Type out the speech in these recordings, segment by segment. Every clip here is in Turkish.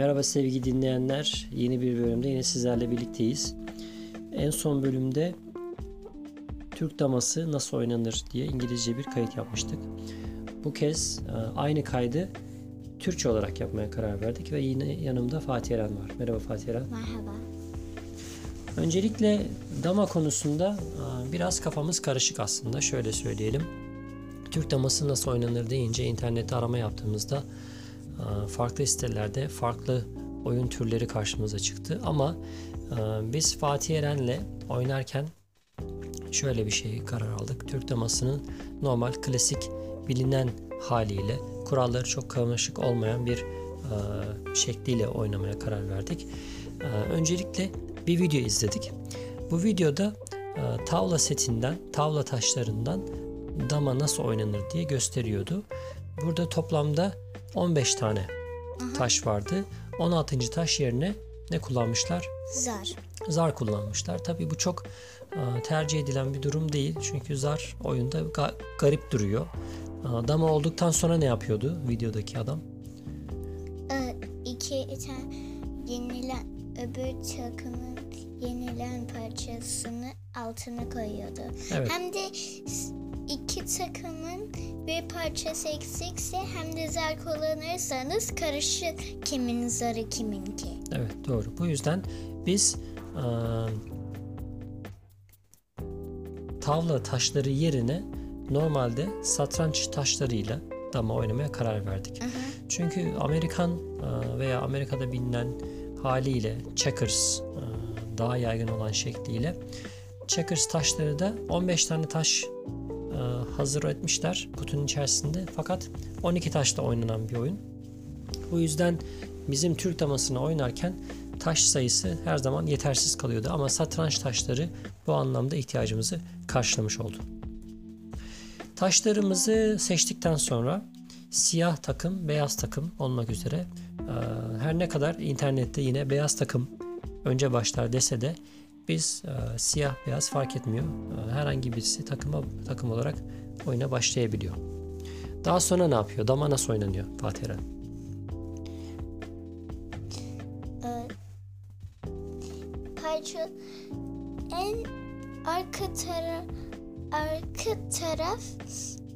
Merhaba sevgili dinleyenler. Yeni bir bölümde yine sizlerle birlikteyiz. En son bölümde Türk daması nasıl oynanır diye İngilizce bir kayıt yapmıştık. Bu kez e, aynı kaydı Türkçe olarak yapmaya karar verdik ve yine yanımda Fatih Eren var. Merhaba Fatih Eren. Merhaba. Öncelikle dama konusunda e, biraz kafamız karışık aslında. Şöyle söyleyelim. Türk daması nasıl oynanır deyince internette arama yaptığımızda farklı sitelerde farklı oyun türleri karşımıza çıktı. Ama e, biz Fatih Eren'le oynarken şöyle bir şey karar aldık. Türk damasının normal klasik bilinen haliyle kuralları çok karmaşık olmayan bir e, şekliyle oynamaya karar verdik. Öncelikle bir video izledik. Bu videoda tavla setinden, tavla taşlarından dama nasıl oynanır diye gösteriyordu. Burada toplamda 15 tane Aha. taş vardı. 16. taş yerine ne kullanmışlar? Zar. Zar kullanmışlar. Tabii bu çok e, tercih edilen bir durum değil. Çünkü zar oyunda ga- garip duruyor. E, Dama olduktan sonra ne yapıyordu videodaki adam? Ee, iki tane yenilen öbür takımın yenilen parçasını altına koyuyordu. Evet. Hem de iki takımın bir parçası eksikse hem de zar kullanırsanız karışır kimin zarı kiminki. Evet doğru. Bu yüzden biz e, tavla taşları yerine normalde satranç taşlarıyla dama oynamaya karar verdik. Çünkü Amerikan veya Amerika'da bilinen haliyle checkers daha yaygın olan şekliyle checkers taşları da 15 tane taş hazır etmişler kutunun içerisinde. Fakat 12 taşla oynanan bir oyun. Bu yüzden bizim Türk damasını oynarken taş sayısı her zaman yetersiz kalıyordu ama satranç taşları bu anlamda ihtiyacımızı karşılamış oldu. Taşlarımızı seçtikten sonra siyah takım, beyaz takım olmak üzere e, her ne kadar internette yine beyaz takım önce başlar dese de biz e, siyah beyaz fark etmiyor. E, herhangi birisi takıma takım olarak oyuna başlayabiliyor. Daha sonra ne yapıyor? Dama nasıl oynanıyor Fatih Eren? Ee, parça en arka taraf arka taraf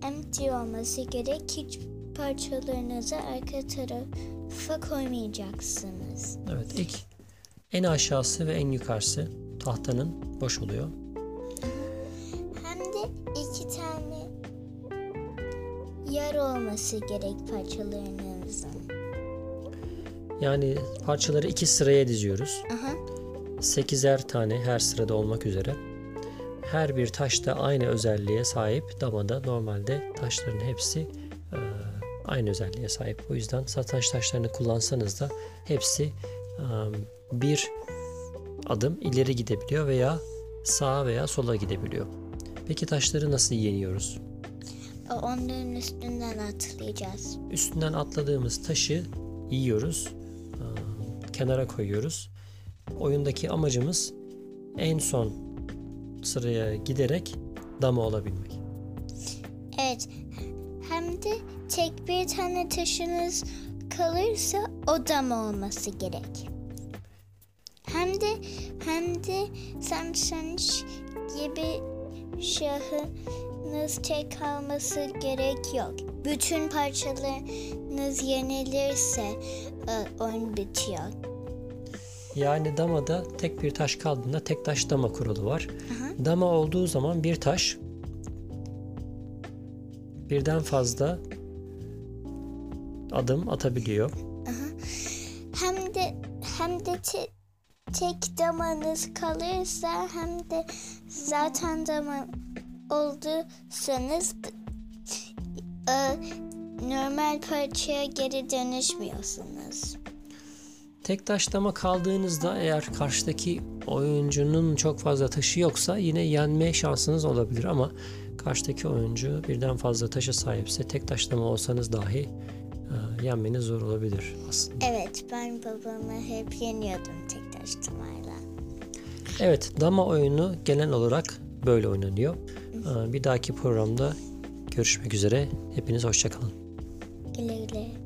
empty olması gerek. Hiç parçalarınızı arka tarafa koymayacaksınız. Evet ilk en aşağısı ve en yukarısı tahtanın boş oluyor. Hem de iki tane yer olması gerek parçalarınızın. Yani parçaları iki sıraya diziyoruz. Aha. Sekizer tane her sırada olmak üzere. Her bir taş da aynı özelliğe sahip. Damada normalde taşların hepsi e, aynı özelliğe sahip. O yüzden satranç taşlarını kullansanız da hepsi e, bir adım ileri gidebiliyor veya sağa veya sola gidebiliyor. Peki taşları nasıl yeniyoruz? Onların üstünden atlayacağız. Üstünden atladığımız taşı yiyoruz, kenara koyuyoruz. Oyundaki amacımız en son sıraya giderek dama olabilmek. Evet. Hem de tek bir tane taşınız kalırsa o dama olması gerek. Hem de hem de satranç gibi şahınız tek kalması gerek yok. Bütün parçalarınız yenilirse e, oyun bitiyor. Yani damada tek bir taş kaldığında tek taş dama kuralı var. Aha. Dama olduğu zaman bir taş birden fazla adım atabiliyor. Hem de hem de te- tek damanız kalırsa hem de zaten dama olduysanız e, normal parçaya geri dönüşmüyorsunuz. Tek taş dama kaldığınızda eğer karşıdaki oyuncunun çok fazla taşı yoksa yine yenme şansınız olabilir ama karşıdaki oyuncu birden fazla taşa sahipse tek taş dama olsanız dahi yenmeniz zor olabilir aslında. Evet ben babamı hep yeniyordum tek taş damayla. Evet dama oyunu genel olarak böyle oynanıyor. Bir dahaki programda görüşmek üzere. Hepiniz hoşçakalın. Güle güle.